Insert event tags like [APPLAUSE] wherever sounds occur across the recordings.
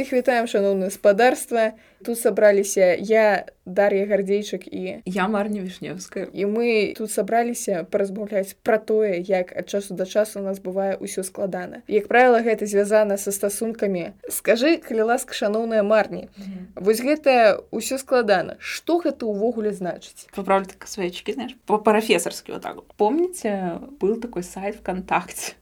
Всіх вітаем шаноўнае спадарства. Тут сабраліся я Дар'я гардзейчык і я марня вішневская. І мы тут сабраліся паразмаўляць пра тое як ад часу да часу у нас бывае ўсё складана. Як правіла гэта звязана са стасункамі. Скажы калі ласка шаноўная марні mm -hmm. вось гэта ўсё складана. Что гэта ўвогуле значыць? Поправлю так свечки знаешь по-прафесарскі вот так помните был такой сайт вконтакте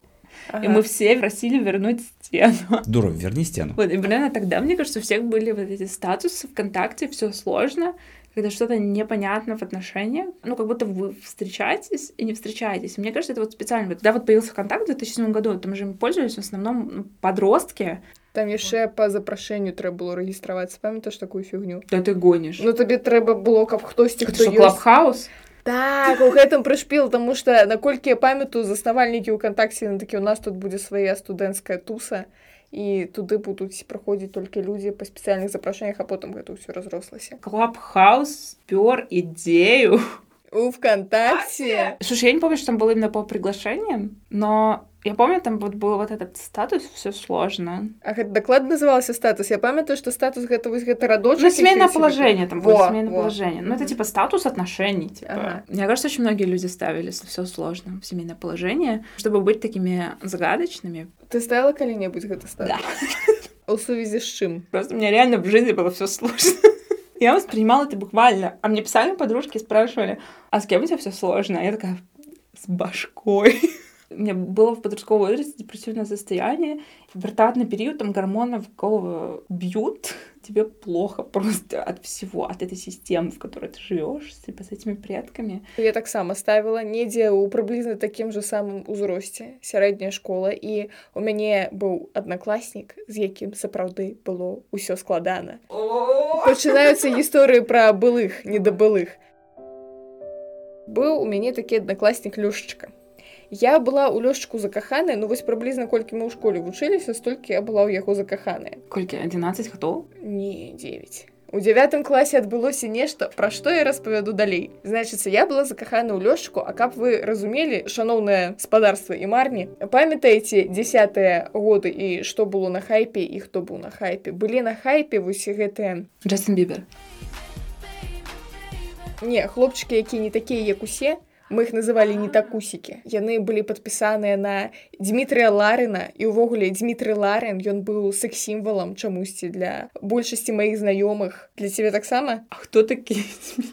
Ага. И мы все просили вернуть стену. [LAUGHS] Дуров, верни стену. Вот, и, блин, тогда, мне кажется, у всех были вот эти статусы ВКонтакте, все сложно, когда что-то непонятно в отношениях, ну, как будто вы встречаетесь и не встречаетесь. И мне кажется, это вот специально. Когда вот появился ВКонтакт в 2007 году, там же мы пользовались в основном ну, подростки, там яшчэ па запрашэнню трэба было рэгістравацца памятаеш такую фігню да ты гонишь ну табе трэба было каб хтосьці хто клабхаус Так, у гэтым прышпіл, таму што наколькі я памятаю заснавальнікі ўкантакце на такі у нас тут будзе свая студэнцкая туса і туды будуць праходзіць толькі людзі па спецыяльных запрашэннях, а потым гэта ўсё разрослася. Клабхаус пёр ідзею у ВКонтакте. Слушай, я не помню, что там было именно по приглашениям, но я помню, там вот был вот этот статус, все сложно. А это докладно назывался статус? Я помню, что статус это вот это родочек. Ну, семейное положение, там во, было семейное во. положение. Ну, это типа статус отношений, типа. Ага. Мне кажется, очень многие люди ставили все сложно в семейное положение, чтобы быть такими загадочными. Ты ставила когда-нибудь это статус? Да. [LAUGHS] У сувязи с чем? Просто у меня реально в жизни было все сложно. [LAUGHS] Я воспринимала это буквально. А мне писали подружки, спрашивали, а с кем у тебя все сложно? А я такая, с башкой. [LAUGHS] У меня было в подростковом возрасте депрессивное состояние. Пубертатный период, там гормоны в голову бьют, [LAUGHS] тебе плохо просто от всего, от этой системы, в которой ты живешь, типа с этими предками. Я так сама ставила недзе у приблизно таким же самым узросце сярэдняя школа і у мяне быў аднакласнік з якім сапраўды было ўсё складана пачынаюцца гісторыі пра былых недабылых быў у мяне такі аднакласнік люшчыка я была ў лёшчыку закаханая ну вось прыблізна колькі мы ў школе вучыліся столькі я была ў яго закаханая колькі 11 гадоў не 9 у девятым класе адбылося нешта пра што я распавяду далей значыцца я была закахана ў лёшчыку а каб вы разумелі шаноўнае спадарства і марні памятаеце десятыя годы і што было на хайпе і хто быў на хайпе былі на хайпе вось гэтыя Джастин бібер не хлопчыкі які не такія як усе мы их называлі не такусікі яны былі падпісаныя на Дмітрия ларына і увогуле Дмітрий ларен ён быў секс-сімвалам чамусьці для большасці маіх знаёмых для цябе таксама А хто такі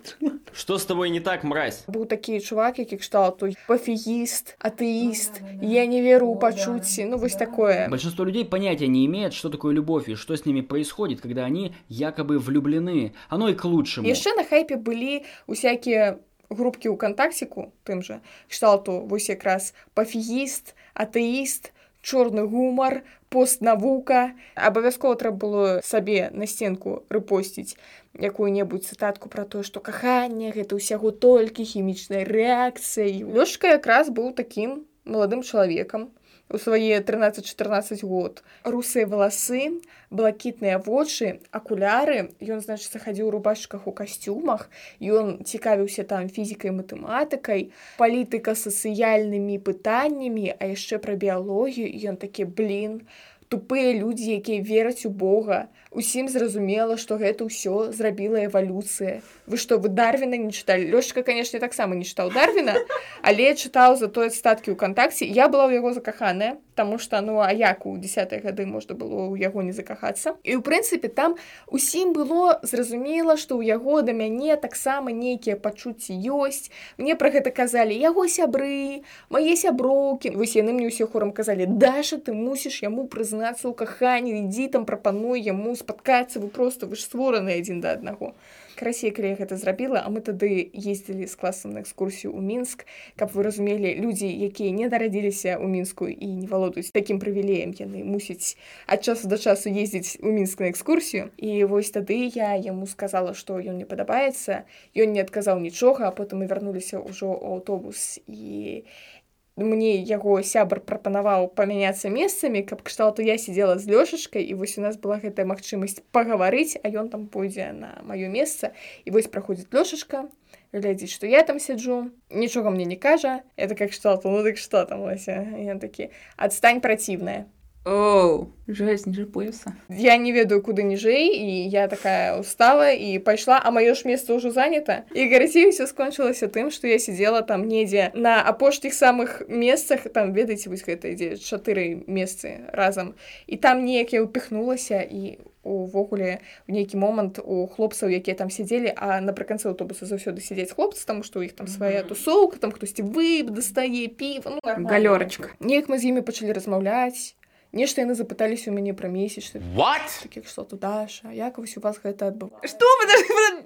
[LAUGHS] что с тобой не так мразь быў такі чувак які кшталту пафігіст атэіст я не веру у пачуцці ну вось такое большинство людей понятия не имеет что такое любовь и что с ними происходит когда они якобы влюблены оно и к лучшему яшчэ на хайпе былі усякія групкі ўкантакціку тым жа кшталту вось якраз пафігіст атэіст чорны гумар постнавука. Абавязкова трэба было сабе на сценку рэпосціць якую-небудзь цытатку пра тое што каханне гэта ўсяго толькі хімічнай рэакцыяй лёшка якраз быў такім маладым чалавекам у свае 13-14 год. Русыя валасы блакітныя вочы акуляры. Ён значыцца хадзіў у рубашках у касцюмах. Ён цікавіўся там фізікай матэматыкай палітыка сацыяльнымі пытаннямі а яшчэ пра біялогію. Ён такі блин тупыя людзі якія вераць у Бога. Усім зразумела што гэта ўсё зрабіла эвалюцыя. Вы што вы дарвіна не чыталі? Лёшка канешне таксама не чытаў дарвіна але чытаў за той астаткі ў кантакце я была ў яго закаханая Таму што ну а як у десятые гады можна было ў яго не закахацца? І ў прынцыпе там усім было зразумела што ў яго да мяне таксама нейкія пачуцці ёсць. Мне пра гэта казалі яго сябры мае сяброўкі. Вось яны мне ўсе хорам казалі даша ты мусіш яму прызнацца ў каханні ідзі там прапануй яму спаткацца вы просто вы ж створаны адзін да аднаго красей калі гэта зрабіла а мы тады ездзілі з класам на экскурсію ў мінск каб вы разумелі людзі якія не нарадзіліся ў мінску і не валодаюць такім прывілеем яны мусяць ад часу да часу ездзіць у мінск на экскурсію і вось тады я яму сказала што ён не падабаецца ён не адказаў нічога а потым мы вярнуліся ўжо ў аўтобус і я мне яго сябар прапанаваў памяняцца месцамі каб кшталту я сидела з лёшачкай і вось у нас была гэтая магчымасць пагаварыць а ён там пойдзе на маё месца і вось праходзіць лёшачка глядзіць што я там сяджу нічога мне не кажа это как шталту ну дык што там лася я такі адстань праціўная Оу, жесть, ниже пояса. Я не ведаю, куды ніжэй і я такая устала і пайшла а маё ж месца ўжо занята і гарацей все скончылася тым што я сидела там недзе на апошніх самых месцах там ведаеце вось гэта ідзе чатыры месцы разам і там неяк я упихнулася і увогуле в нейкі момант у хлопцаў якія там сидзелі а напрыканцы аўтобуса заўсёды сядзець хлопцы там што у іх там свая тусоўка там хтосьці вып дастае піва ну, галёрачка неяк мы з імі пачалі размаўляць нешта яны запыталіся ў мяне пра месячны What? таких что тут Даша як вось у вас гэта адбыва Что?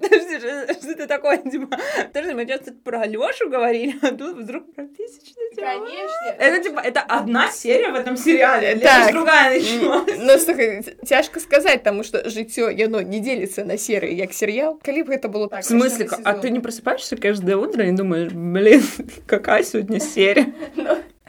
Подожди, подожди, что, что это такое? Типа, подожди, мы сейчас тут про Алёшу говорили, а тут вдруг про месячные дела. Это типа, это одна серия в этом сериале, или Так. это другая началась? Ну, слухай, цяжка сказаць таму што жыццё яно не дзеліцца на серыі як серыял калі б гэта было так В смысле? кожны А сезон. ты не просыпаешься каждое утро и думаешь, блин, [LAUGHS] какая сегодня серия?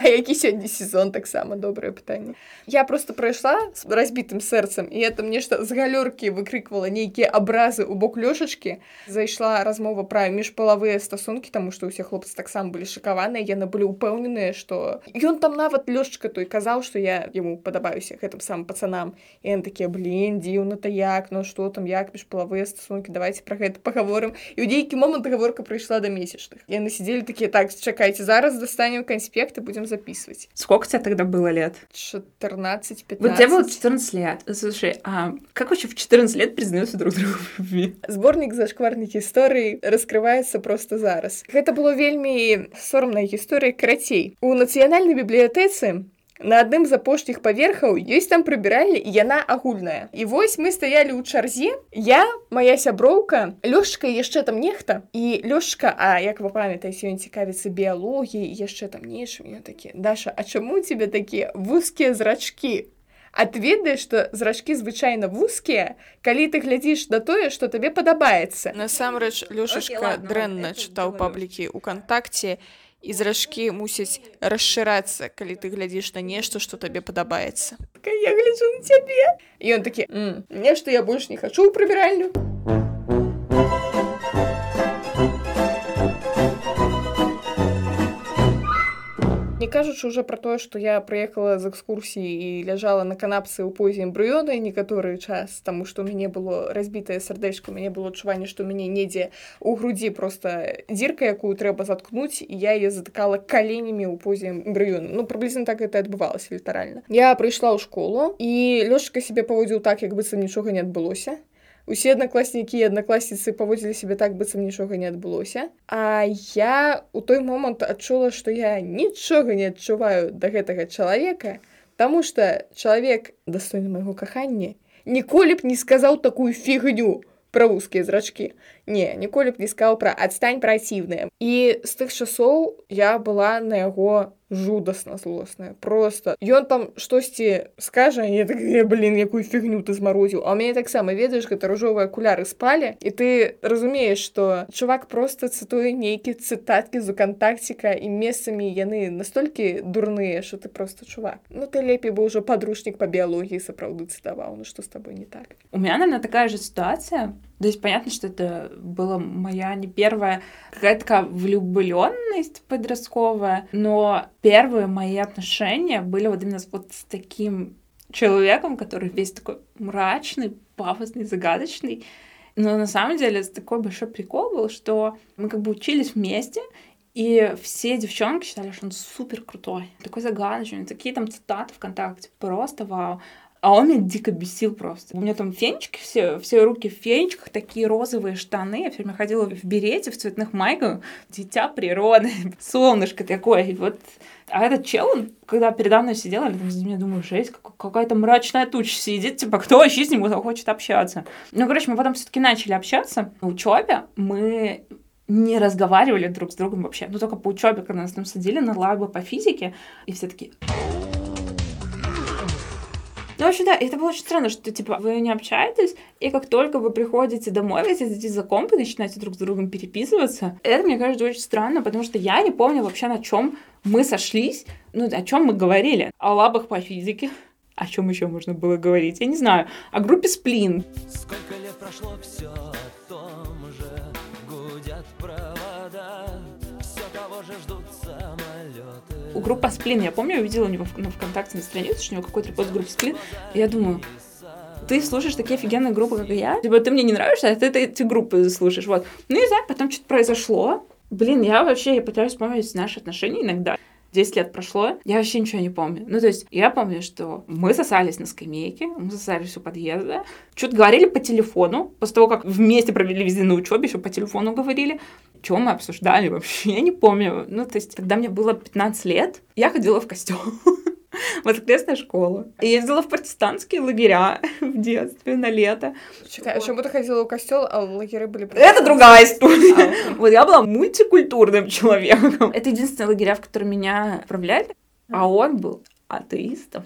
А які сёння сезон таксама добрае пытанне я просто прайшла з разбітым сэрцам і это нешта з галёркі выкрыквала нейкія абразы у бок лёшачкі зайшла размова пра міжпалавыя стасункі таму што ўсе хлопцы таксама былі шакаваныя яны былі ўпэўненыя што ён там нават лёшчка той казаў што я яму падабаюся гэтым самым пацанам і яны такія блин дзіўна-то як ну што там як міжпалавыя стасункі давайте пра гэта пагаворым і ў нейкі момант гаворка прыйшла да месячных яны сидзелі такія так чакайце зараз дастанем канспект і будем записывать Сколько тебе тогда было лет? 14 15 Вот тебе было 14 лет. Слушай, а как вообще в 14 лет признаются друг другу в любви? зборнік зашкварных гісторый раскрываецца просто зараз гэта было вельмі сорамная гісторыя карацей у нацыянальнай бібліятэцы на адным з апошніх паверхаў ёсць там прыбіральня і яна агульная і вось мы стаялі ў чарзе я моя сяброўка лёшка яшчэ там нехта і лёшка А як вы памятаеце ён цікавіцца біялогіяй і яшчэ там нечым я такі Даша А чаму у тебе такія вузкія зрачкі А ты ведаеш што зрачкі звычайна вузкія калі ты глядзіш на тое што табе падабаецца насамрэч Окей, ладно, дрэнна это чытаў было. паблікі укантакце і зрачкі мусяць расшырацца калі ты глядзіш на нешта што табе падабаецца я гляджу на цябе і ён такі «М, нешта я больш не хачу ў прыбіральню Не кажучы уже про тое, што я прыехала з экскурсіі і ляжала на канапцы ў позе эмбрыёна некаторы час, таму што ў мяне было разбітае сардэчка, у мяне было адчуванне, што ў мяне недзе у грудзі проста дзірка, якую трэба заткнуць, і я яе затыкала каленямі ў позе эмбрыёна. Ну прыблізна так гэта адбывалася літаральна. Я прыйшла ў школу і лёшка сябе паводзіў так, як быццам нічога не адбылося. Усе аднакласнікі і аднакласніцы паводзілі сябе так быццам нічога не адбылося А я у той момант адчула што я нічога не адчуваю да гэтага чалавека Таму што чалавек дастойны майго кахання ніколі б не сказаў такую фігню пра вузкія зрачкі не ніколі б не сказаў пра адстань праціўная і з тых часоў я была на яго жудасна злосная просто ён там штосьці скажа я так «Э, блин якую фігню ты змарозіў а ў мяне таксама ведаеш гэта ружовыя акуляры спалі і ты разумееш што чувак просто цытуе нейкі цытаткі з укантакціка і месцамі яны настолькі дурныя що ты просто чувак ну ты лепей бы ўжо падручнік па біялогіі сапраўды цытаваў ну што з табой не так У меня, наверное, такая же ситуация. то есть понятно, что это была моя не первая какая-то такая влюбленность подростковая, но первые мои отношения были вот именно вот с таким человеком, который весь такой мрачный, пафосный, загадочный. Но на самом деле такой большой прикол был, что мы как бы учились вместе, и все девчонки считали, что он супер крутой, такой загадочный, такие там цитаты ВКонтакте, просто вау. А он меня дико бесил просто. У меня там фенечки, все, все руки в фенечках, такие розовые штаны. Я все время ходила в берете, в цветных майках. Дитя природы, [LAUGHS] солнышко такое. И вот... А этот чел, он, когда передо мной сидел, я меня думаю, жесть, как- какая-то мрачная туча сидит, типа, кто вообще с ним хочет общаться? Ну, короче, мы потом все таки начали общаться. На учебе мы не разговаривали друг с другом вообще. Ну, только по учебе, когда нас там садили на лабы по физике, и все такие, ну, вообще, да, это было очень странно, что, типа, вы не общаетесь, и как только вы приходите домой, вы сидите за комп и начинаете друг с другом переписываться. Это, мне кажется, очень странно, потому что я не помню вообще, на чем мы сошлись, ну, о чем мы говорили. О лабах по физике. О чем еще можно было говорить? Я не знаю. О группе Сплин. Сколько лет прошло, все У группа Сплин, я помню, я увидела у него в- на ВКонтакте на странице, что у него какой-то пост в группе Сплин, и я думаю, ты слушаешь такие офигенные группы, как и я. Типа, ты мне не нравишься, а ты, ты группы слушаешь. Вот. Ну, не знаю, потом что-то произошло. Блин, я вообще, я пытаюсь вспомнить наши отношения иногда. 10 лет прошло, я вообще ничего не помню. Ну, то есть, я помню, что мы сосались на скамейке, мы сосались у подъезда, что-то говорили по телефону, после того, как вместе провели везде на учебе, еще по телефону говорили. Что мы обсуждали вообще, [LAUGHS] я не помню. Ну, то есть, когда мне было 15 лет, я ходила в костел. [LAUGHS] воскресную школу. И ездила в протестантские лагеря [LAUGHS] в детстве на лето. Чекай, чому ти ходила у костел, а лагеры были... Это другая история. Вот я была мультикультурным человеком. Это единственные лагеря, в которые меня отправляли, а он был атеистом.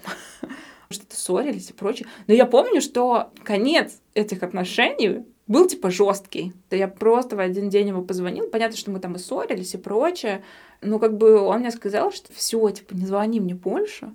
Что-то ссорились и прочее. Но я помню, что конец этих отношений был типа жесткий. Да я просто в один день ему позвонил. Понятно, что мы там и ссорились и прочее. Но как бы он мне сказал, что все, типа, не звони мне больше.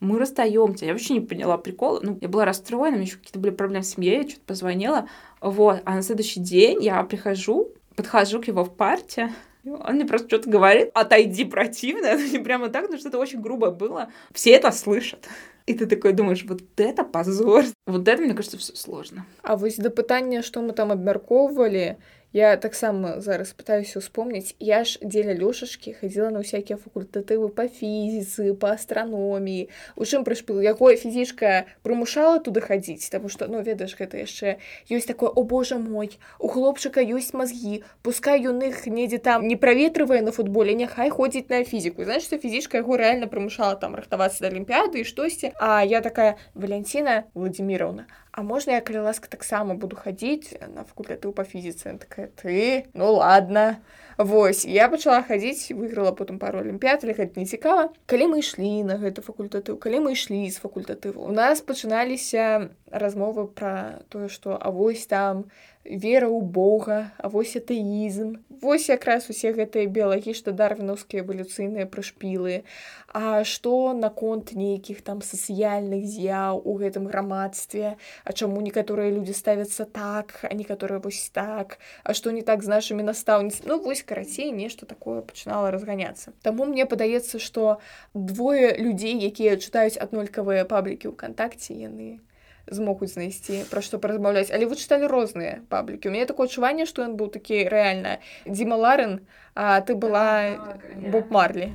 Мы расстаемся. Я вообще не поняла прикола. Ну, я была расстроена, у меня еще какие-то были проблемы в семье, я что-то позвонила. Вот. А на следующий день я прихожу, подхожу к его в парте, он мне просто что-то говорит, отойди, противно, это [LAUGHS] не прямо так, но что-то очень грубо было. Все это слышат. И ты такой думаешь, вот это позор. Вот это, мне кажется, все сложно. А вось да пытання што мы там абмяркоўвалі я таксама зараз пытаюся успомніць я ж дзеля лёшачкі хадзіла на ўсякія факультатывы па фізіцы па астраноміі у чым прышпіл якое фізічка прымушала туды хадзіць таму што ну ведаеш гэта яшчэ ёсць такое о божа мой у хлопчыка ёсць мазгі пускай ён іх недзе там не праветрывае на футболе няхай ходзіць на фізіку знаешь што фізічка яго рэальна прымушала там рыхтавацца да алімпіяды і штосьці а я такая валянціна владимировна а можна я калі ласка таксама буду хадзіць на факультатыў па фізіцы Яна такая ты ну ладно Вось я пачала хадзіць выйграла потым пару алімпіяд але гэта не цікава калі мы ішлі на гэты факультатыў калі мы ішлі з факультатыву у нас пачыналіся размовы пра тое што а вось там вера ў Бога а вось атэізм. Вось якраз усе гэтыя біялагічна дарвінаўскія эвалюцыйныя прышпілы. А што наконт нейкіх там сацыяльных з'яў у гэтым грамадстве? А чаму некаторыя людзі ставяцца так а некаторыя вось так? А што не так з нашымі настаўніц Ну вось карацей нешта такое пачынала разганяцца. Таму мне падаецца што двое людзей якія чытаюць аднолькавыя паблікі ўкантакце яны змогуць знайсці пра што паразмаўляць але вы чыталі розныя паблікі у мяне такое адчуванне што ён быў такі рэальна Дзіма Ларен а ты была Боб Марлі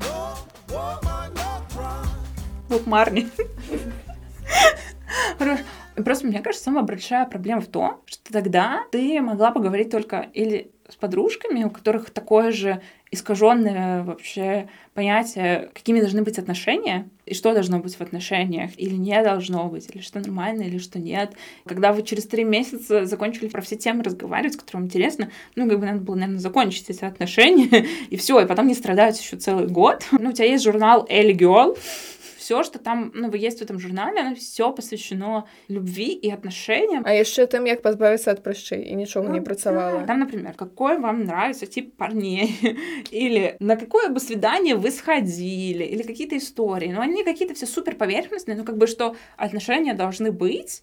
Боб Марни. Хорош. Просто мне кажется, самая большая проблема в том, что тогда ты могла поговорить только или с подружками, у которых такое же искаженное вообще понятие, какими должны быть отношения, и что должно быть в отношениях, или не должно быть, или что нормально, или что нет. Когда вы через три месяца закончили про все темы разговаривать, которые вам интересно, ну, как бы надо было, наверное, закончить эти отношения, [LAUGHS] и все, и потом не страдать еще целый год. Ну, у тебя есть журнал Ellie Girl, все, что там, ну, есть в этом журнале, оно все посвящено любви и отношениям. А яшчэ тым як пазбавіцца ад прышчэй і нічога не працавала Там, например, какой вам нравится тип парней, [LAUGHS] или на какое бы свидание вы сходили, или какие-то истории. Но они какие-то все супер поверхностные, ну как бы что отношения должны быть,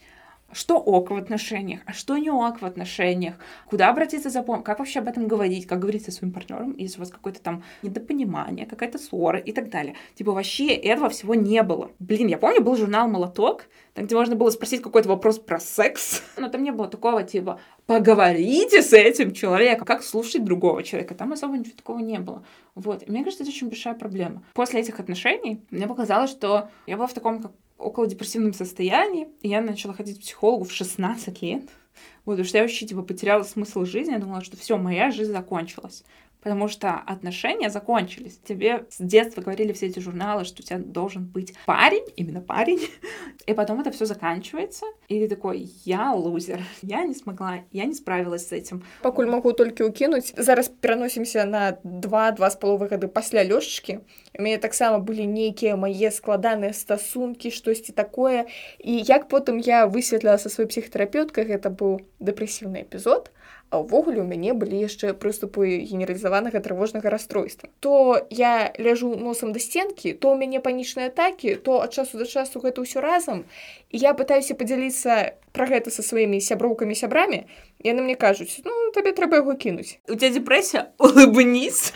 что ок в отношениях, а что не ок в отношениях, куда обратиться за помощью, как вообще об этом говорить, как говорить со своим партнером, если у вас какое-то там недопонимание, какая-то ссора и так далее. Типа вообще этого всего не было. Блин, я помню, был журнал «Молоток», там, где можно было спросить какой-то вопрос про секс, [LAUGHS] но там не было такого типа поговорите с этим человеком, как слушать другого человека. Там особо ничего такого не было. Вот. И мне кажется, это очень большая проблема. После этих отношений мне показалось, что я была в таком как около депрессивном состоянии, и я начала ходить к психологу в 16 лет. Вот, потому что я вообще типа потеряла смысл жизни, я думала, что все, моя жизнь закончилась Потому что отношения закончились. Тебе с детства говорили все эти журналы, что у тебя должен быть парень, именно парень. И потом это все заканчивается. И ты такой, я лузер. Я не смогла, я не справилась с этим. пакуль магу толькі ўкінуць зараз пераносімся на два два з паловы гады пасля лёшачкі у мяне таксама былі нейкія мае складаныя стасункі штосьці такое і як потым я высветліла са сваёй псіхатэрапeuткай гэта быў дэпрэсіўны эпізод А ўвогуле у мяне былі яшчэ прыступы генералізаванага трывожнага расстройства то я ляжу носам да сценкі то у мяне панічныя атакі то ад часу да часу гэта ўсё разам і я пытаюся падзяліцца пра гэта са сваімі сяброўкамі сябрамі яны мне кажуць ну табе трэба яго кінуць У тебя депрессия? [LAUGHS] Улыбнись.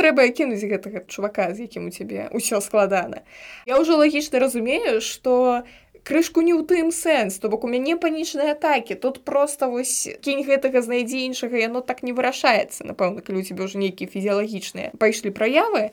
трэба кінуць гэтага чувака з якім у цябе ўсё складана я ўжо лагічна разумею что крышку не ў тым сэнс то бок у мяне панічныя атакі тут просто вось кінь гэтага знайдзі іншага яно так не вырашаецца напэўна калі у цябе ўжо нейкія фізіялагічныя пайшлі праявы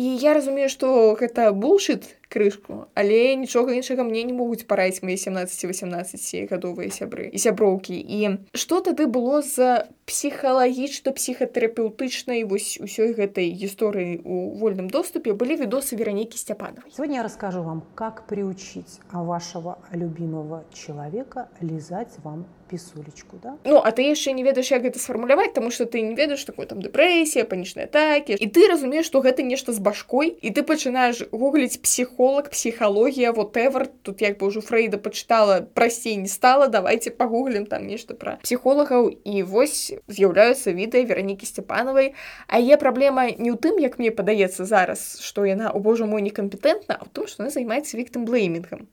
і я разумею што гэта булшит крышку. Але нічога іншага мне не могуць параіць мои 17-18 гадовыя сябры і сяброўкі. І што тады было за псіхалагічна псіхатэрапеўтычнай вось усёй гэтай гісторыі у вольным доступе былі відосы веранікі сцяпановай. Сегодня я расскажу вам, как приучить вашего любимого человека лизать вам писулечку, да? Ну а ты яшчэ не ведаеш як гэта сфармуляваць тому что ты не ведаеш такой там дэпрэсія панічныя атакі і ты разумееш што гэта нешта з башкой і ты пачынаеш гугліць псіхолог псіхалогія вот эвер тут як бы ўжо фрейда пачытала прасцей не стала давайте пагуглім там нешта пра псіхолагаў і вось з'яўляюцца відэа веранікі сцяпанавай а яе праблема не ў тым як мне падаецца зараз што яна у божа мой некампетэнтна а ў том што она займаецца віктым блеймінгам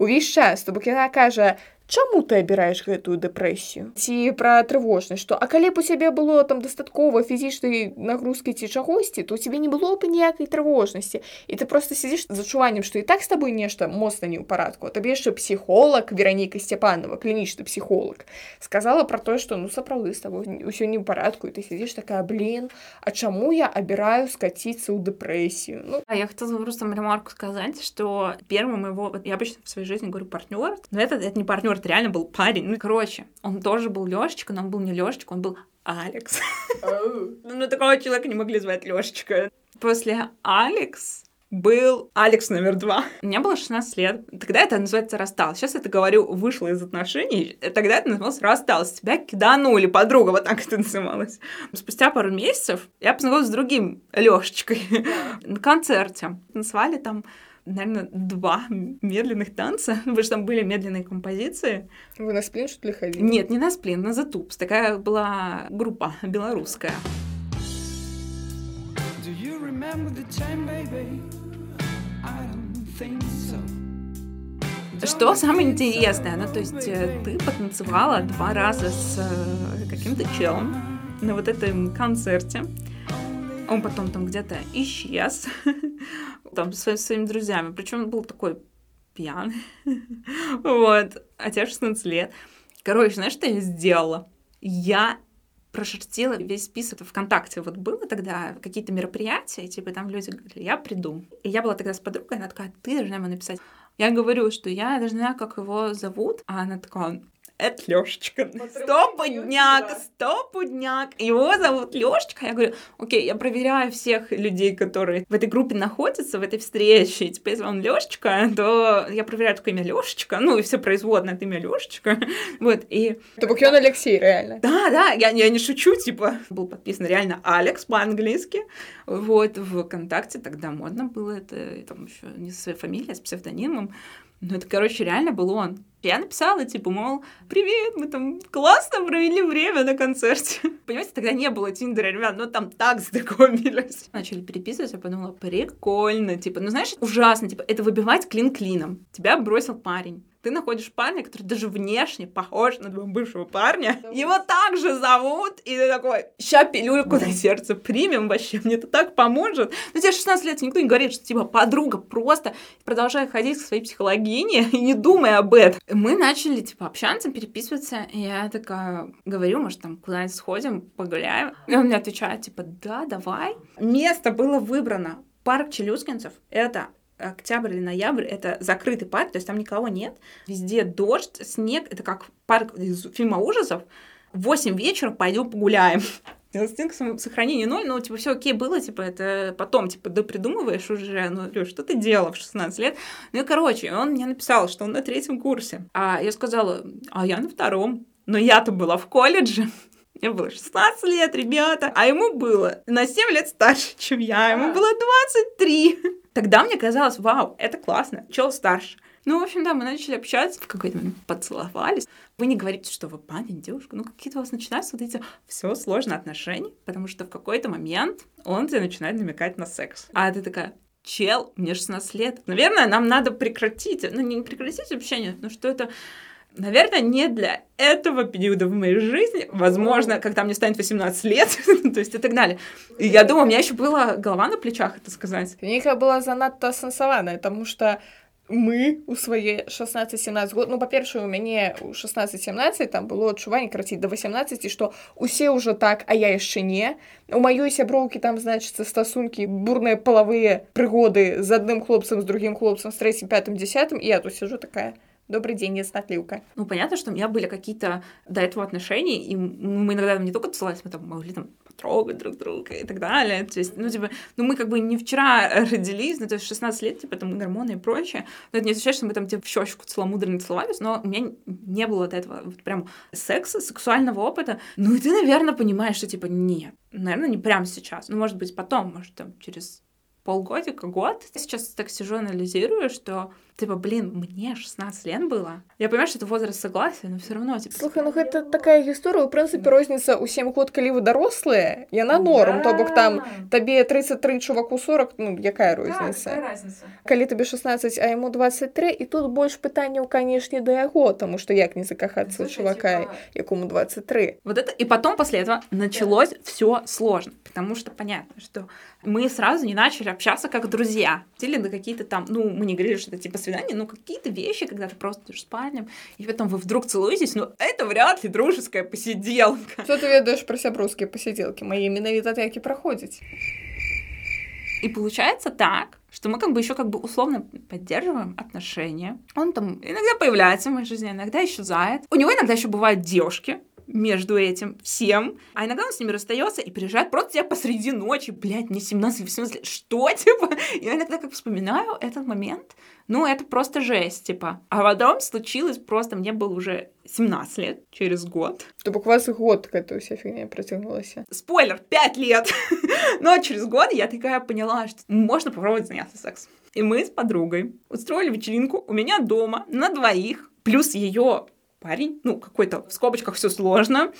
увесь час то бок яна кажа Чаму ты абіраеш гэтую дэпрэсію ці пра трывожнасць што а калі б у цябе было там дастаткова фізічнай нагрузкі ці чагосьці то у цябе не было б ніякай трывожнасці і ты просто сядзіш з адчуваннем што і так з табой нешта моцна не ў парадку табе яшчэ псіхолог вераніка сцяпанова клінічны псіхолог сказала пра тое што ну сапраўды з табой ўсё не ў парадку і ты сядзіш такая блин А чаму я абіраю скаціцца ў дэпрэсію ну А я хотела просто ремарку сказать, что первым моего... вот Я обычно в своей жизни говорю партнер, но это, это не партнер, это реально был парень. Ну, короче, он тоже был Лешечка, но он был не Лешечка, он был Алекс. [LAUGHS] Ну, такого человека не могли звать Лешечка. После Алекс был Алекс номер два. Мне было 16 лет. Тогда это называется рассталась. Сейчас это говорю, вышла из отношений. Тогда это называлось рассталась. Тебя киданули, подруга, вот так это называлось. Спустя пару месяцев я познакомилась с другим Лешечкой [LAUGHS] на концерте. Танцевали там наверное, два медленных танца, [LAUGHS] потому что там были медленные композиции. вы на сплин что ли ходили Нет, не на сплин, на затупс. Такая была группа белорусская. Do you remember the time, baby? I don't think so. Что самое интересное, ну то есть э, ты потанцевала два раза с э, каким-то челом на вот этом концерте. Он потом там где-то исчез, [LAUGHS] там со своими, друзьями. Причем он был такой пьяный. [LAUGHS] Вот. А тебе 16 лет. Короче, знаешь, что я сделала? Я прошертила весь список ВКонтакте. Вот было тогда какие-то мероприятия, типа там люди говорили, я приду. И я была тогда с подругой, она такая, ты должна ему написать. Я говорю, что я знаю, как его зовут, а она такая, это Лешечка. Стопудняк, стопудняк. Его зовут Лешечка. Я говорю, окей, я проверяю всех людей, которые в этой группе находятся, в этой встрече. И теперь, если он Лешечка, то я проверяю только имя Лешечка. Ну, и все производное от имя Лешечка. [LAUGHS] Вот, и то бок ён алексей реально да, да, я, я не шучу, типа, был подписан реально Алекс по-английски. Вот, в ВКонтакте тогда модно было это, там еще не со своей фамилией, а с псевдонимом. Ну, это, короче, реально был он. Я написала, типа, мол, привет, мы там классно провели время на концерте. [LAUGHS] Понимаете, тогда не было Тиндера, ребят, но там так знакомились. [LAUGHS] Начали переписываться, я подумала, прикольно, типа, ну, знаешь, ужасно, типа, это выбивать клин клином. Тебя бросил парень. Ты находишь парня, который даже внешне похож на твоего бывшего парня. Его также зовут, и ты такой, ща пилюльку на сердце примем вообще, мне это так поможет. Но тебе 16 лет, никто не говорит, что типа подруга просто продолжай ходить к своей психологине и не думай об этом. Мы начали типа общаться, переписываться, и я такая говорю, может там куда-нибудь сходим, погуляем. И он мне отвечает, типа, да, давай. Место было выбрано. Парк Челюскинцев — это октябрь или ноябрь, это закрытый парк, то есть там никого нет. Везде дождь, снег, это как парк из фильма ужасов. В 8 вечера пойдем погуляем. [LAUGHS] Инстинкт самосохранения ноль, но типа все окей было, типа это потом, типа, да придумываешь уже, ну, Лёш, что ты делала в 16 лет? Ну и, короче, он мне написал, что он на третьем курсе. А я сказала, а я на втором. Но я-то была в колледже. Мне было 16 лет, ребята, а ему было на 7 лет старше, чем я. Ему было 23. Тогда мне казалось, вау, это классно, чел старше. Ну, в общем, да, мы начали общаться, в какой-то момент поцеловались. Вы не говорите, что вы парень, девушка, ну какие-то у вас начинаются вот эти все сложные отношения, потому что в какой-то момент он тебе начинает намекать на секс. А ты такая, чел, мне 16 лет. Наверное, нам надо прекратить, ну не прекратить общение, но что это Наверное, не для этого периода в моей жизни. Возможно, когда мне станет 18 лет, [LAUGHS] то есть и так далее. И я думаю, у меня еще была голова на плечах, это сказать. Кніга была занадта асэнсаваная, таму што мы у свае 16-17 год ну па-першае у мяне у 16-17 там было адчуванне крацей до 18 што усе ўжо так а я яшчэ не у маёй сяброўкі там значыцца стасункі бурныя палавыя прыгоды з адным хлопцам з другім хлопцам з трэцім пятым десятым і я тут сижу такая добрый день я снатливка Ну, понятно, что у меня были какие-то до этого отношения, и мы иногда не только тусовались, мы там могли там потрогать друг друга и так далее. То есть, ну, типа, ну, мы как бы не вчера [LAUGHS] родились, ну, то есть 16 лет, типа, там, гормоны и прочее. Но это не означает, что мы там, типа, в щечку целомудренно целовались, но у меня не было до этого вот прям секса, сексуального опыта. Ну, и ты, наверное, понимаешь, что, типа, нет, наверное, не прямо сейчас. Ну, может быть, потом, может, там, через полгодика, год. Я сейчас так сижу, анализирую, что типа, блин, мне 16 лет было. Я понимаю, что это возраст согласия, но все равно, типа... Слухай, ну гэта такая гісторыя у прынцыпе розніца ў 7 год калі вы дарослыя яна норм то бок там табе 33 чуваку 40 ну якая розніца разница? калі табе 16 а яму 23 і тут больш пытанняў канешне да яго таму што як не закахацца ў Слушай, чувака типа- якому 23 Вот это, и потом после этого началось все сложно, потому что понятно, что мы сразу не начали общаться как друзья. Или на какие-то там, ну, мы не говорили, что это типа свидание, но какие-то вещи, когда ты просто идешь в спальню, и потом вы вдруг целуетесь, ну, это вряд ли дружеская посиделка. Что ты ведаеш пра сяброўскія пасядзелкі мае менавіта так і праходзяць И получается так, что мы как бы еще как бы условно поддерживаем отношения. Он там иногда появляется в моей жизни, иногда исчезает. У него иногда еще бывают девушки между этим всем. А иногда он с ними расстается и приезжает просто тебя посреди ночи. Блядь, мне 17-18 лет. Что, [LAUGHS] типа? Я иногда как вспоминаю этот момент. Ну, это просто жесть, типа. А потом случилось просто, мне было уже 17 лет, через год. то вас год гэта ўся фігня працягнулася Спойлер, 5 лет. [LAUGHS] Но через год я такая поняла, что можно попробовать заняться сексом. И мы с подругой устроили вечеринку у меня дома на двоих, плюс ее парень, ну, какой-то в скобочках все сложно.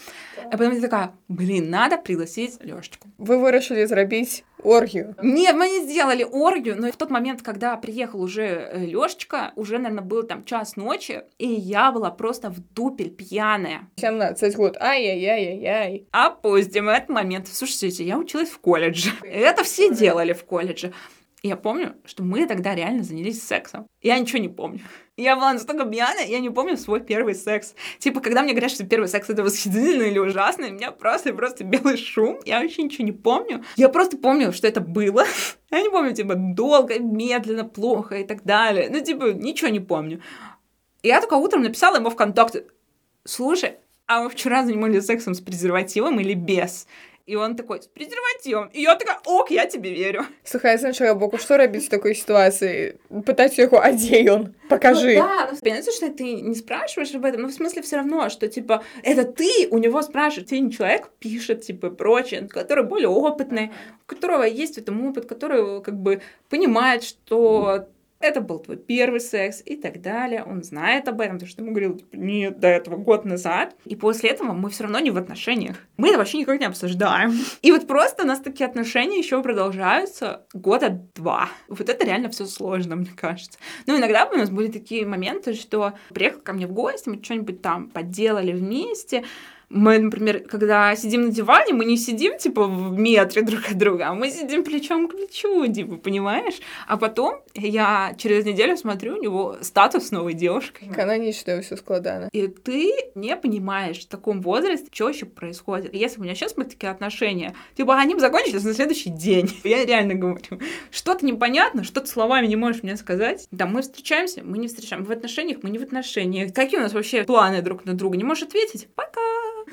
А потом я такая, блин, надо пригласить Лёшечку. вы вырашылі зрабіць оргію Нет, мы не сделали оргию, но в тот момент, когда приехал уже Лёшечка, уже, наверное, был там час ночи, и я была просто в дупель пьяная. 17 год ай-яй-яй-яй Опустим этот момент. Слушайте, я училась в колледже. Это все делали в колледже. И я помню, что мы тогда реально занялись сексом. Я ничего не помню. Я была настолько пьяная, я не помню свой первый секс. Типа, когда мне говорят, что первый секс это восхитительно или ужасно, у меня просто просто белый шум. Я вообще ничего не помню. Я просто помню, что это было. [LAUGHS] Я не помню, типа, долго, медленно, плохо и так далее. Ну, типа, ничего не помню. Я только утром написала ему ВКонтакте, слушай, а мы вчера занимались сексом с презервативом или без? И он такой, с презервативом. И я такая, ок, я тебе верю. Слухай, з іншага боку што рабіць у такой сітуацыі пытаць у яго а дзе ён пакажы Ну, да, ну, понятно, что ты не спрашиваешь об этом, но в смысле все равно, что, типа, это ты у него спрашиваешь, тебе не человек пишет, типа, прочее, который более опытный, у которого есть в этом опыт, который, как бы, понимает, что это был твой первый секс и так далее. Он знает об этом, потому что ему говорил, типа, нет, до этого год назад. И после этого мы все равно не в отношениях. Мы это вообще никак не обсуждаем. И вот просто у нас такие отношения еще продолжаются года два. Вот это реально все сложно, мне кажется. Ну, иногда у нас были такие моменты, что приехал ко мне в гости, мы что-нибудь там поделали вместе, мы, например, когда сидим на диване, мы не сидим, типа, в метре друг от друга, а мы сидим плечом к плечу, типа, понимаешь? А потом я через неделю смотрю, у него статус с новой девушкой. кананічна ўсё складана И ты не понимаешь в таком возрасте, что еще происходит. Если у меня сейчас были такие отношения, типа, они бы закончились на следующий день. [LAUGHS] Я реально говорю. Что-то непонятно, что ты словами не можешь мне сказать. Да, мы встречаемся, мы не встречаемся. В отношениях, мы не в отношениях. Какие у нас вообще планы друг на друга? Не можешь ответить? Пока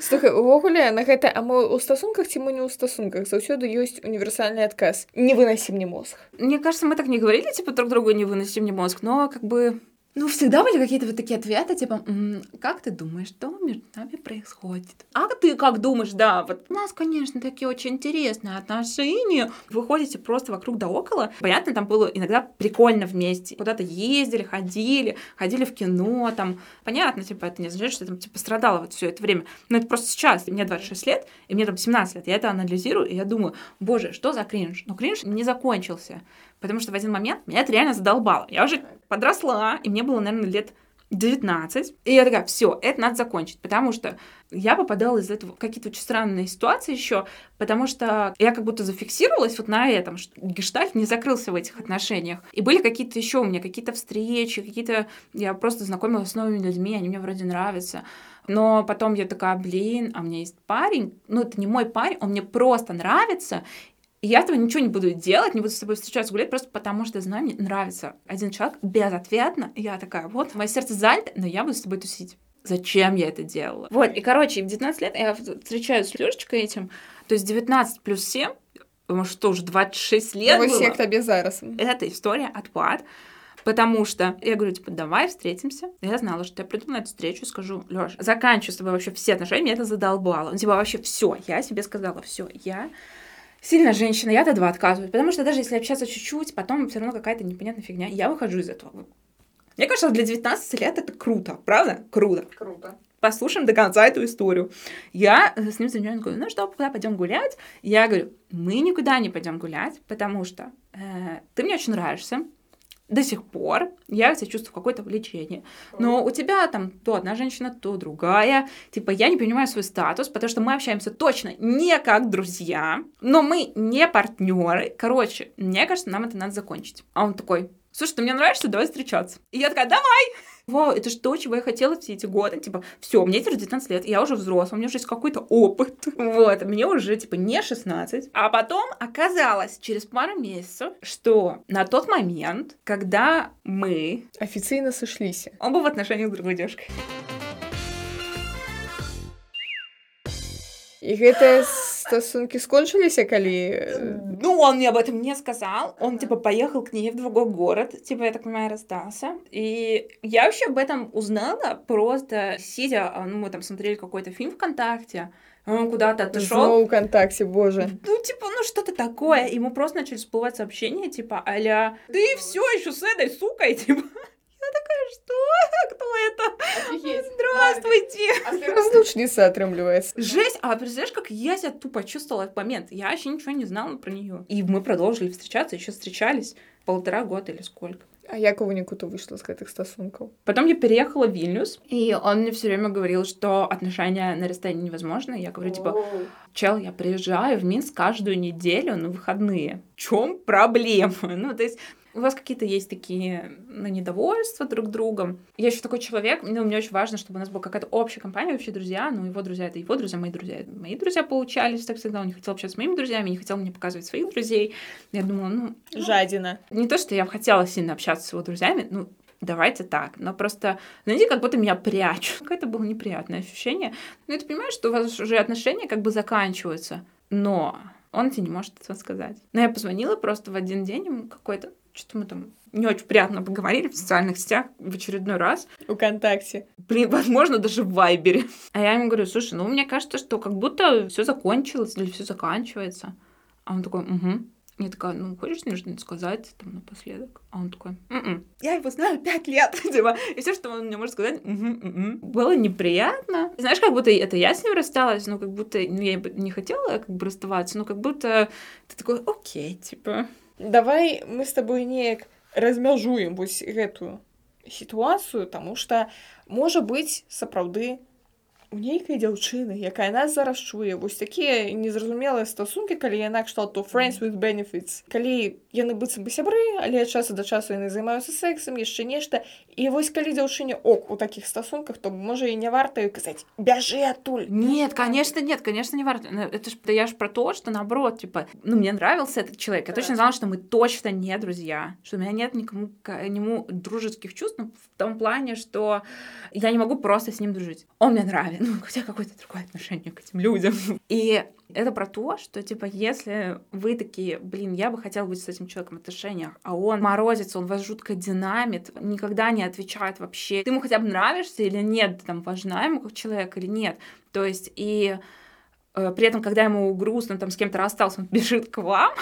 Слухай увогуле на гэта а мы ў стасунках ці мы не ў стасунках заўсёды ёсць універсальны адказ не вынасі мне мозг Мне кажется, мы так не говорили, типа, друг другу не выноси мне мозг, но как бы... ну, всегда были какие-то вот такие ответы, типа, «М, как ты думаешь, что между нами происходит? А ты как думаешь, да, вот у нас, конечно, такие очень интересные отношения. Вы ходите просто вокруг да около. Понятно, там было иногда прикольно вместе. Куда-то ездили, ходили, ходили в кино, там. Понятно, типа, это не означает, что я там, типа, страдала вот все это время. Но это просто сейчас. Мне 26 лет, и мне там 17 лет. Я это анализирую, и я думаю, боже, что за кринж? Но кринж не закончился. Потому что в один момент меня это реально задолбало. Я уже подросла, и мне было, наверное, лет 19. И я такая, все, это надо закончить, потому что я попадала из этого в какие-то очень странные ситуации еще, потому что я как будто зафиксировалась вот на этом, что гештальт не закрылся в этих отношениях. И были какие-то еще у меня какие-то встречи, какие-то... Я просто знакомилась с новыми людьми, они мне вроде нравятся. Но потом я такая, блин, а у меня есть парень, ну это не мой парень, он мне просто нравится, и я этого ничего не буду делать, не буду с тобой встречаться, гулять, просто потому что, знаю, мне нравится один человек безответно. И я такая, вот, мое сердце занято, но я буду с тобой тусить. Зачем я это делала? Вот, и, короче, в 19 лет я встречаюсь с Лёшечкой этим, то есть 19 плюс 7, потому что уже 26 лет Ось было. як табе зараз. Это история отпад. Потому что я говорю, типа, давай встретимся. Я знала, что я приду на эту встречу и скажу, Лёш, заканчиваю с тобой вообще все отношения, меня это задолбало. Ну, типа, вообще все, я себе сказала, все, я сильная женщина, я от этого отказываюсь. Потому что даже если общаться чуть-чуть, потом все равно какая-то непонятная фигня, я выхожу из этого. Мне кажется, для 19 лет это круто, правда? Круто. Круто. Послушаем до конца эту историю. Я с ним занимаюсь, говорю, ну что, куда пойдем гулять? Я говорю, мы никуда не пойдем гулять, потому что э, ты мне очень нравишься, до сих пор я себя чувствую какое-то влечение. Но у тебя там то одна женщина, то другая. Типа, я не понимаю свой статус, потому что мы общаемся точно не как друзья, но мы не партнеры. Короче, мне кажется, нам это надо закончить. А он такой, слушай, ты мне нравишься, давай встречаться. И я такая, давай! Вау, это же то, чего я хотела все эти годы. Типа, все, мне теперь 19 лет, я уже взрослая, у меня уже есть какой-то опыт. [LAUGHS] Вот, мне уже, типа, не 16. А потом оказалось через пару месяцев, что на тот момент, когда мы... Афіцыйна сышліся. Он был в отношениях с другой девушкой. І гэтыя стасункі скончыліся калі э, Ну, он мне об этом не сказал. Он, типа, поехал к ней в другой город. Типа, я так понимаю, расстался. И я вообще об этом узнала просто сидя, а, ну, мы там смотрели какой-то фильм ВКонтакте, он куда-то отошел. зноў уконтакце Боже Ну, типа, ну что-то такое. Ему просто начали всплывать сообщения, типа, аля, ты все еще с этой сукой, типа. [LAUGHS] Я такая, что? [LAUGHS] Кто это? Здравствуйте. разлучніца [LAUGHS] атрымліваецца Жесть, а представляешь, как я себя тупо чувствовала в этот момент? Я вообще ничего не знала про нее. И мы продолжили встречаться, еще встречались полтора года или сколько. А як у выніку то выйшла з гэтых стасункаў Потом я переехала в Вильнюс, и он мне все время говорил, что отношения на расстоянии невозможны. Я говорю, типа, чел, я приезжаю в Минск каждую неделю на выходные. В чем проблема? [LAUGHS] Ну, то есть у вас какие-то есть такие ну, недовольства друг другом. Я еще такой человек, ну, мне очень важно, чтобы у нас была какая-то общая компания, общие друзья. Ну, его друзья — это его друзья, мои друзья — это мои друзья получались, так всегда. Он не хотел общаться с моими друзьями, не хотел мне показывать своих друзей. Я думала, ну, жадина не то, что я хотела сильно общаться с его друзьями, ну, давайте так. Но просто, знаете, как будто меня прячут. Какое-то было неприятное ощущение. Ну, и ты понимаешь, что у вас уже отношения как бы заканчиваются, но он тебе не может этого сказать. Но я позвонила просто в один день ему какой-то, что-то мы там не очень приятно поговорили в социальных сетях в очередной раз. уконтакце Блин, возможно, даже в Вайбере. А я ему говорю, слушай, ну, мне кажется, что как будто все закончилось или все заканчивается. А он такой, угу. Я такая, ну, хочешь мне что-нибудь сказать там напоследок? А он такой, «М-м». Я его знаю пять лет, [LAUGHS] типа, и все, что он мне может сказать, «Мгм, м-м». было неприятно. Знаешь, как будто это я с ним рассталась, но как будто, ну, я не хотела как бы расставаться, но как будто ты такой, окей, типа. Давай мы з табой неяк размяжуем вось гэтую сітуацыю таму что можа быць сапраўды у нейкай дзяўчыны якая нас зараз чуе вось такія незразумелыя стасункі калі яна кшталту friends with benefits калі яны быццам бы сябры але часу да часу яны займаюцца сексам яшчэ нешта і вось калі дзяўчыне ок у такіх стасунках то можа і не варта ёй казаць бяжы адтуль Нет, конечно, нет, конечно, не важно. Ну, Это ж, да я ж про то, что наоборот, типа, ну, мне нравился этот человек. Я точно знала, что мы точно не друзья, что у меня нет никому к нему дружеских чувств, ну, в том плане, что я не могу просто с ним дружить. Он мне нравится, ну, хотя какое-то другое отношение к этим людям. И это про то, что, типа, если вы такие, блин, я бы хотела быть с этим человеком в отношениях, а он морозится, он вас жутко динамит, никогда не отвечает вообще, ты ему хотя бы нравишься или нет, там, важна ему как человек или нет. То есть, и э, при этом, когда ему грустно, там, с кем-то расстался, он [LAUGHS] бежит к вам,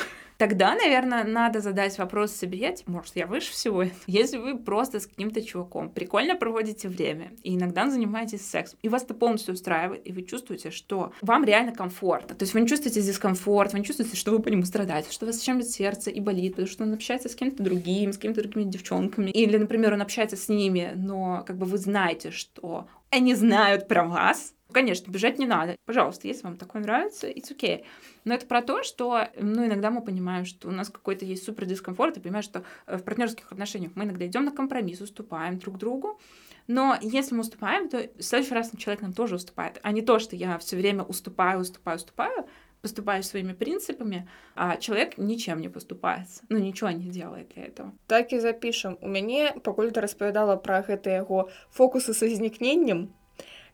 тогда, наверное, надо задать вопрос себе, типа, может, я выше всего? [LAUGHS] Если вы просто с каким-то чуваком прикольно проводите время, и иногда занимаетесь сексом, и вас это полностью устраивает, и вы чувствуете, что вам реально комфортно, то есть вы не чувствуете дискомфорт, вы не чувствуете, что вы по нему страдаете, что у вас чем-то сердце и болит, потому что он общается с кем-то другим, с какими-то другими девчонками, или, например, он общается с ними, но как бы вы знаете, что они знают про вас, Конечно, бежать не надо. Пожалуйста, если вам такое нравится, it's okay. Но это про то, что ну, иногда мы понимаем, что у нас какой-то есть супер дискомфорт, и понимаем, что э, в партнерских отношениях мы иногда идем на компромисс, уступаем друг другу. Но если мы уступаем, то в следующий раз человек нам тоже уступает. А не то, что я все время уступаю, уступаю, уступаю, поступаю своими принципами, а человек ничем не поступаецца ну ничего не делает для этого так і запішам у мяне пакуль ты распавядала пра гэта яго фокусы са знікненнем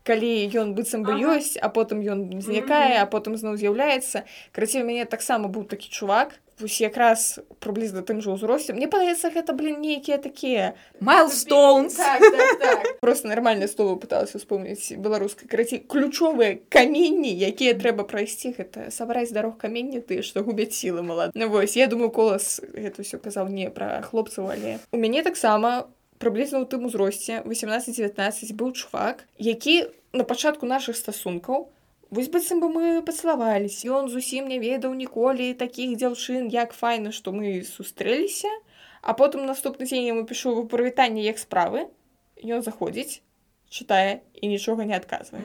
калі ён быццам бы Ага. ёсць а потым ён знікае а потым зноў з'яўляецца карацей у мяне таксама быў такі чувак вось якраз прыблізна тым жа ўзросце мне падаецца гэта блин нейкія такія Milestones. Так, так, так. [LAUGHS] просто нармальнае слово пыталася успомніць беларускай карацей ключовыя каменні якія трэба прайсці гэта сабраць дарог каменні тыя што губяць сілы малад ну, вось я думаю колас гэта ўсё казаў не пра хлопцаў але у мяне таксама прыблізна ў тым узросце 18-19 быў чувак які на пачатку нашых стасункаў вось быццам бы мы пацалаваліся ён зусім не ведаў ніколі такіх дзяўчын як файна што мы сустрэліся а потым наступны дзень яму пішу вы прывітанне як справы ён заходзіць чытае і нічога не адказвае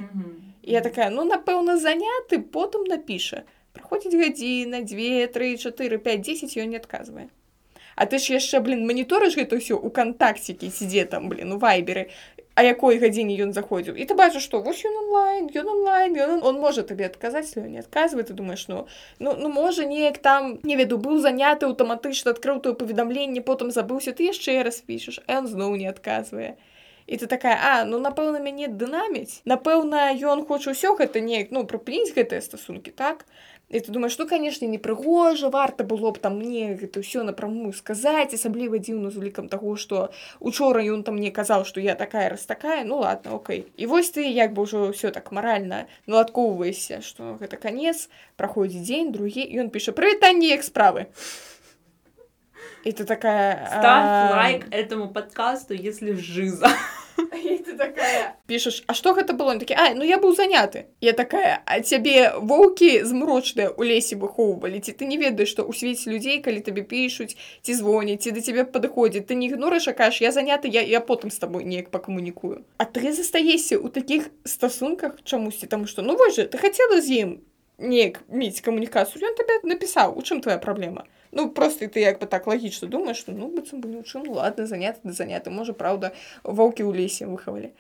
І я такая ну напэўна заняты потым напіша праходзіць гадзіна дзве тры чатыры 5 10 ён не адказвае А ты ж яшчэ блин маніторыш гэта ўсё у кантакцікі сидзе там блин у вайберы А якой гадзіне ён заходзіў і ты бачыш што вось ён онлайн ён онлайн ён он можа табе адказаць не адказвае ты думаешь ну ну ну можа неяк там не веду быў заняты аўтаматычна адкрыў тое паведамленне потым забыўся ты яшчэ раз пішаш а ён зноў не адказвае і ты такая а ну напэўна мяне дынаміць напэўна ён хоча ўсё гэта неяк ну прыпыніць гэтыя стасункі так і ты думаешь ну канешне непрыгожа варта было б там мне гэта ўсё напрамую сказаць асабліва дзіўна з улікам таго што учора ён там мне казаў што я такая раз такая ну ладно окей і вось ты як бы ўжо ўсё так маральна наладкоўваешся што гэта канец праходзіць дзень другі ён піша прывітанне як справы і ты такая Ставь а, лайк этому подкасту, если жиза. І [LAUGHS] ты такая пішаш А што гэта было такі А ну я быў заняты я такая а цябе воўкі змрочныя у лесе выхоўвалі ці ты не ведаеш што ў свеце людзей калі табе пішуць ці звоняць ці да цябе падыходзіць ты не ігнорыш а кажаш я заняты я, я потым з табой неяк пакамунікую А ты застаешся ў такіх стасунках чамусьці таму што ну вось жа ты хацела з ім неяк мець камунікацыю ён табе напісаў у чым твоя праблема Ну просто ты як бы так лагічна думаеш што ну быццам бы ў чым ну, ладно заняты да заняты можа праўда ваўкі ў лесе выхавалі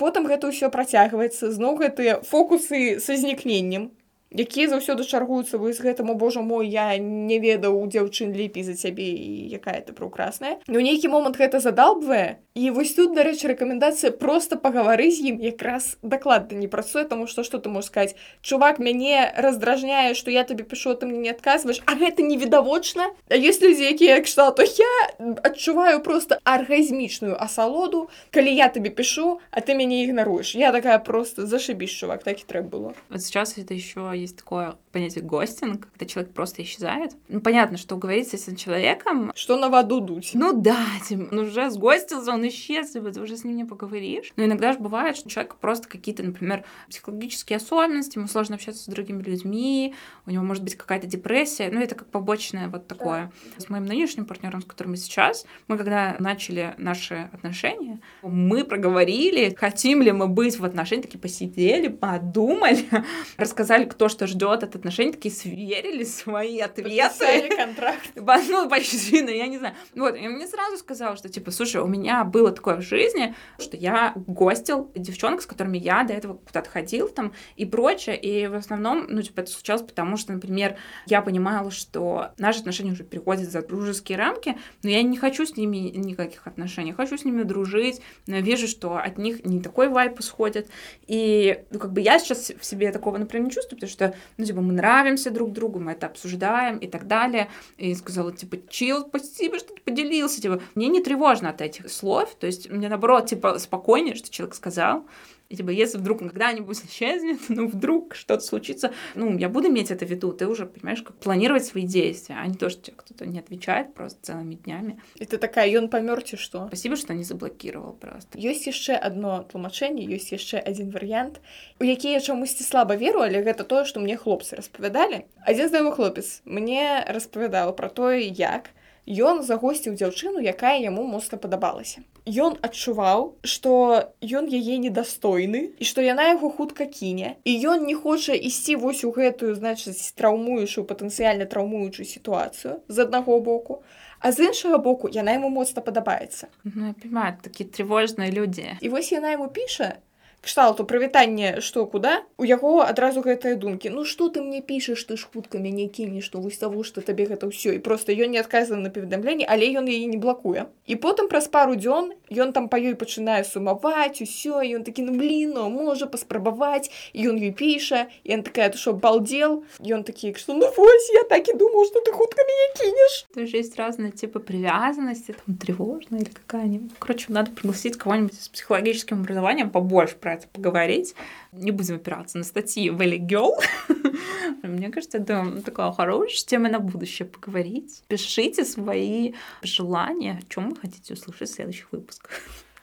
потым гэта ўсё працягваецца зноў гэтыя фокусы са знікненнем якія заўсёды чаргуюцца вы з гэтаму божа мой я не ведаў у дзяўчын лепей за цябе і якая ты праўкрасная Ну нейкі момант гэта задалбвае і вось тут дарэчы рэкамендацыя просто пагавары з ім якраз дакладна не працуе таму што што ты можаш сказаць чувак мяне раздражняе што я табе пішу ты мне не адказваеш а гэта невідавочна А ёсць людзі якія як кшталту я адчуваю просто аргазмічную асалоду калі я табе пішу а ты мяне ігнаруеш я такая просто зашибіш чувак так і трэба было Вот сейчас это еще есть такое понятие гостинг, когда человек просто исчезает. Ну, понятно, что уговориться с этим человеком, что на воду дуть ну да, типа, ну уже сгостился, он исчез, типа, ты уже с ним не поговоришь. Но иногда же бывает, что у человека просто какие-то, например, психологические особенности, ему сложно общаться с другими людьми, у него может быть какая-то депрессия, ну это как побочное вот такое. С моим нынешним партнером, с которым мы сейчас, мы когда начали наши отношения, мы проговорили, хотим ли мы быть в отношениях, такие посидели, подумали, [LAUGHS] рассказали, кто что ждет от отношений, такие сверили свои ответы. Подписали контракт [LAUGHS] Ну, почти, [LAUGHS] но я не знаю. Вот, и мне сразу сказал, что, типа, слушай, у меня было такое в жизни, что я гостил девчонок, с которыми я до этого куда-то ходил там и прочее, и в основном, ну, типа, это случалось потому, что, например, я понимала, что наши отношения уже переходят за дружеские рамки, но я не хочу с ними никаких отношений, хочу с ними дружить, но я вижу, что от них не такой вайп исходит, и, ну, как бы я сейчас в себе такого, например, не чувствую, потому что, ну, типа, мы нравимся друг другу, мы это обсуждаем и так далее, и сказала, типа, чил, спасибо, что ты поделился, типа, мне не тревожно от этих слов, любовь. То есть мне, наоборот, типа, спокойнее, что человек сказал. И типа, если вдруг он когда-нибудь [LAUGHS] исчезнет, ну, вдруг что-то случится, ну, я буду иметь это в виду. Ты уже, понимаешь, как планировать свои действия, а не то, что тебе кто-то не отвечает просто целыми днями. І ты такая ён памёр ці што Спасибо, что не заблокировал просто. ёсць яшчэ одно тлумачэнне ёсць яшчэ адзін варыянт у які я чамусьці слаба веру але гэта тое што мне хлопцы распавядалі адзін знаёмы хлопец мне распавядаў пра тое як ён загосціў дзяўчыну якая яму моцна падабалася. Ён адчуваў што ён яе недастойны і што яна яго хутка кіне. І ён не хоча ісці вось у гэтую значыць траўмуючую патэнцыяльна траўмуючую сітуацыю з аднаго боку а з іншага боку яна яму моцна падабаецца. Ну, понимаю, такие тревожные люди. І вось яна яму піша кшталту прывітанне што куда у яго адразу гэтыя думкі Ну што ты мне пішаш ты ж хутка мяне кінеш што вось таго што табе гэта ўсё і просто ён не адказвае на паведамленне але ён яе не блакуе і потым праз пару дзён ён там па ёй пачынае сумаваць усё і ён такі ну блин ну можа паспрабаваць і ён ёй піша і ён такая ты што балдел ён такі што ну вось я так і думаў што ты хутка мяне кінеш То есть есть разные типы привязанности, там тревожная или какая-нибудь. Короче, надо пригласить кого-нибудь с психологическим образованием побольше про это поговорить. Не будем опираться на статьи Valley Girl. [LAUGHS] Мне кажется, это такая хорошая тема на будущее поговорить. Пишите свои желания, о чем вы хотите услышать в следующих выпусках.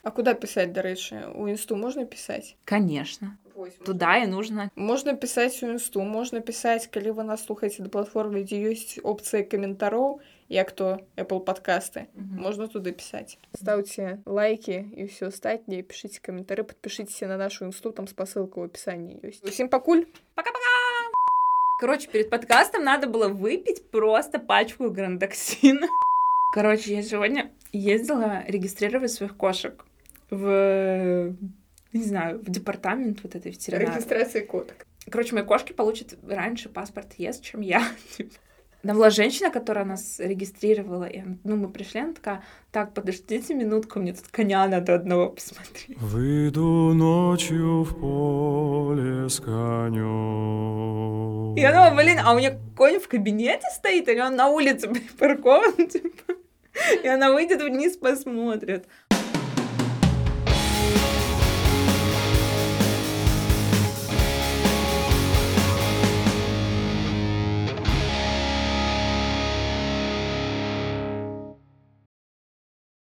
А куда пісаць дарэчы у інсту можна пісаць Конечно. Туда и нужно. Можна пісаць у інсту, можна пісаць, калі вы нас слухаеце да платформы, дзе ёсць опцыя каментароў, як то Apple подкасты. Можна туды пісаць. Стаўце лайки і ўсё астатняе, пішыце каментары, падпішыцеся на нашу інсту, там спасылка ў апісанні ёсць. Усім пакуль. Короче, перед подкастом надо было выпить просто пачку грандоксина. Короче, я сегодня ездила регистрировать своих кошек в, не знаю, в департамент вот этой ветеринарной. Регістрацыя котак. Короче, мои кошки получат раньше паспорт ЕС, чем я. [LAUGHS] Там была женщина, которая нас регистрировала, и ну, мы пришли, она такая, так, подождите минутку, мне тут коня надо одного посмотреть. Выйду ночью в поле с конем. И она, блин, а у меня конь в кабинете стоит, или он на улице [LAUGHS] припаркован, типа? И она выйдет вниз, посмотрит.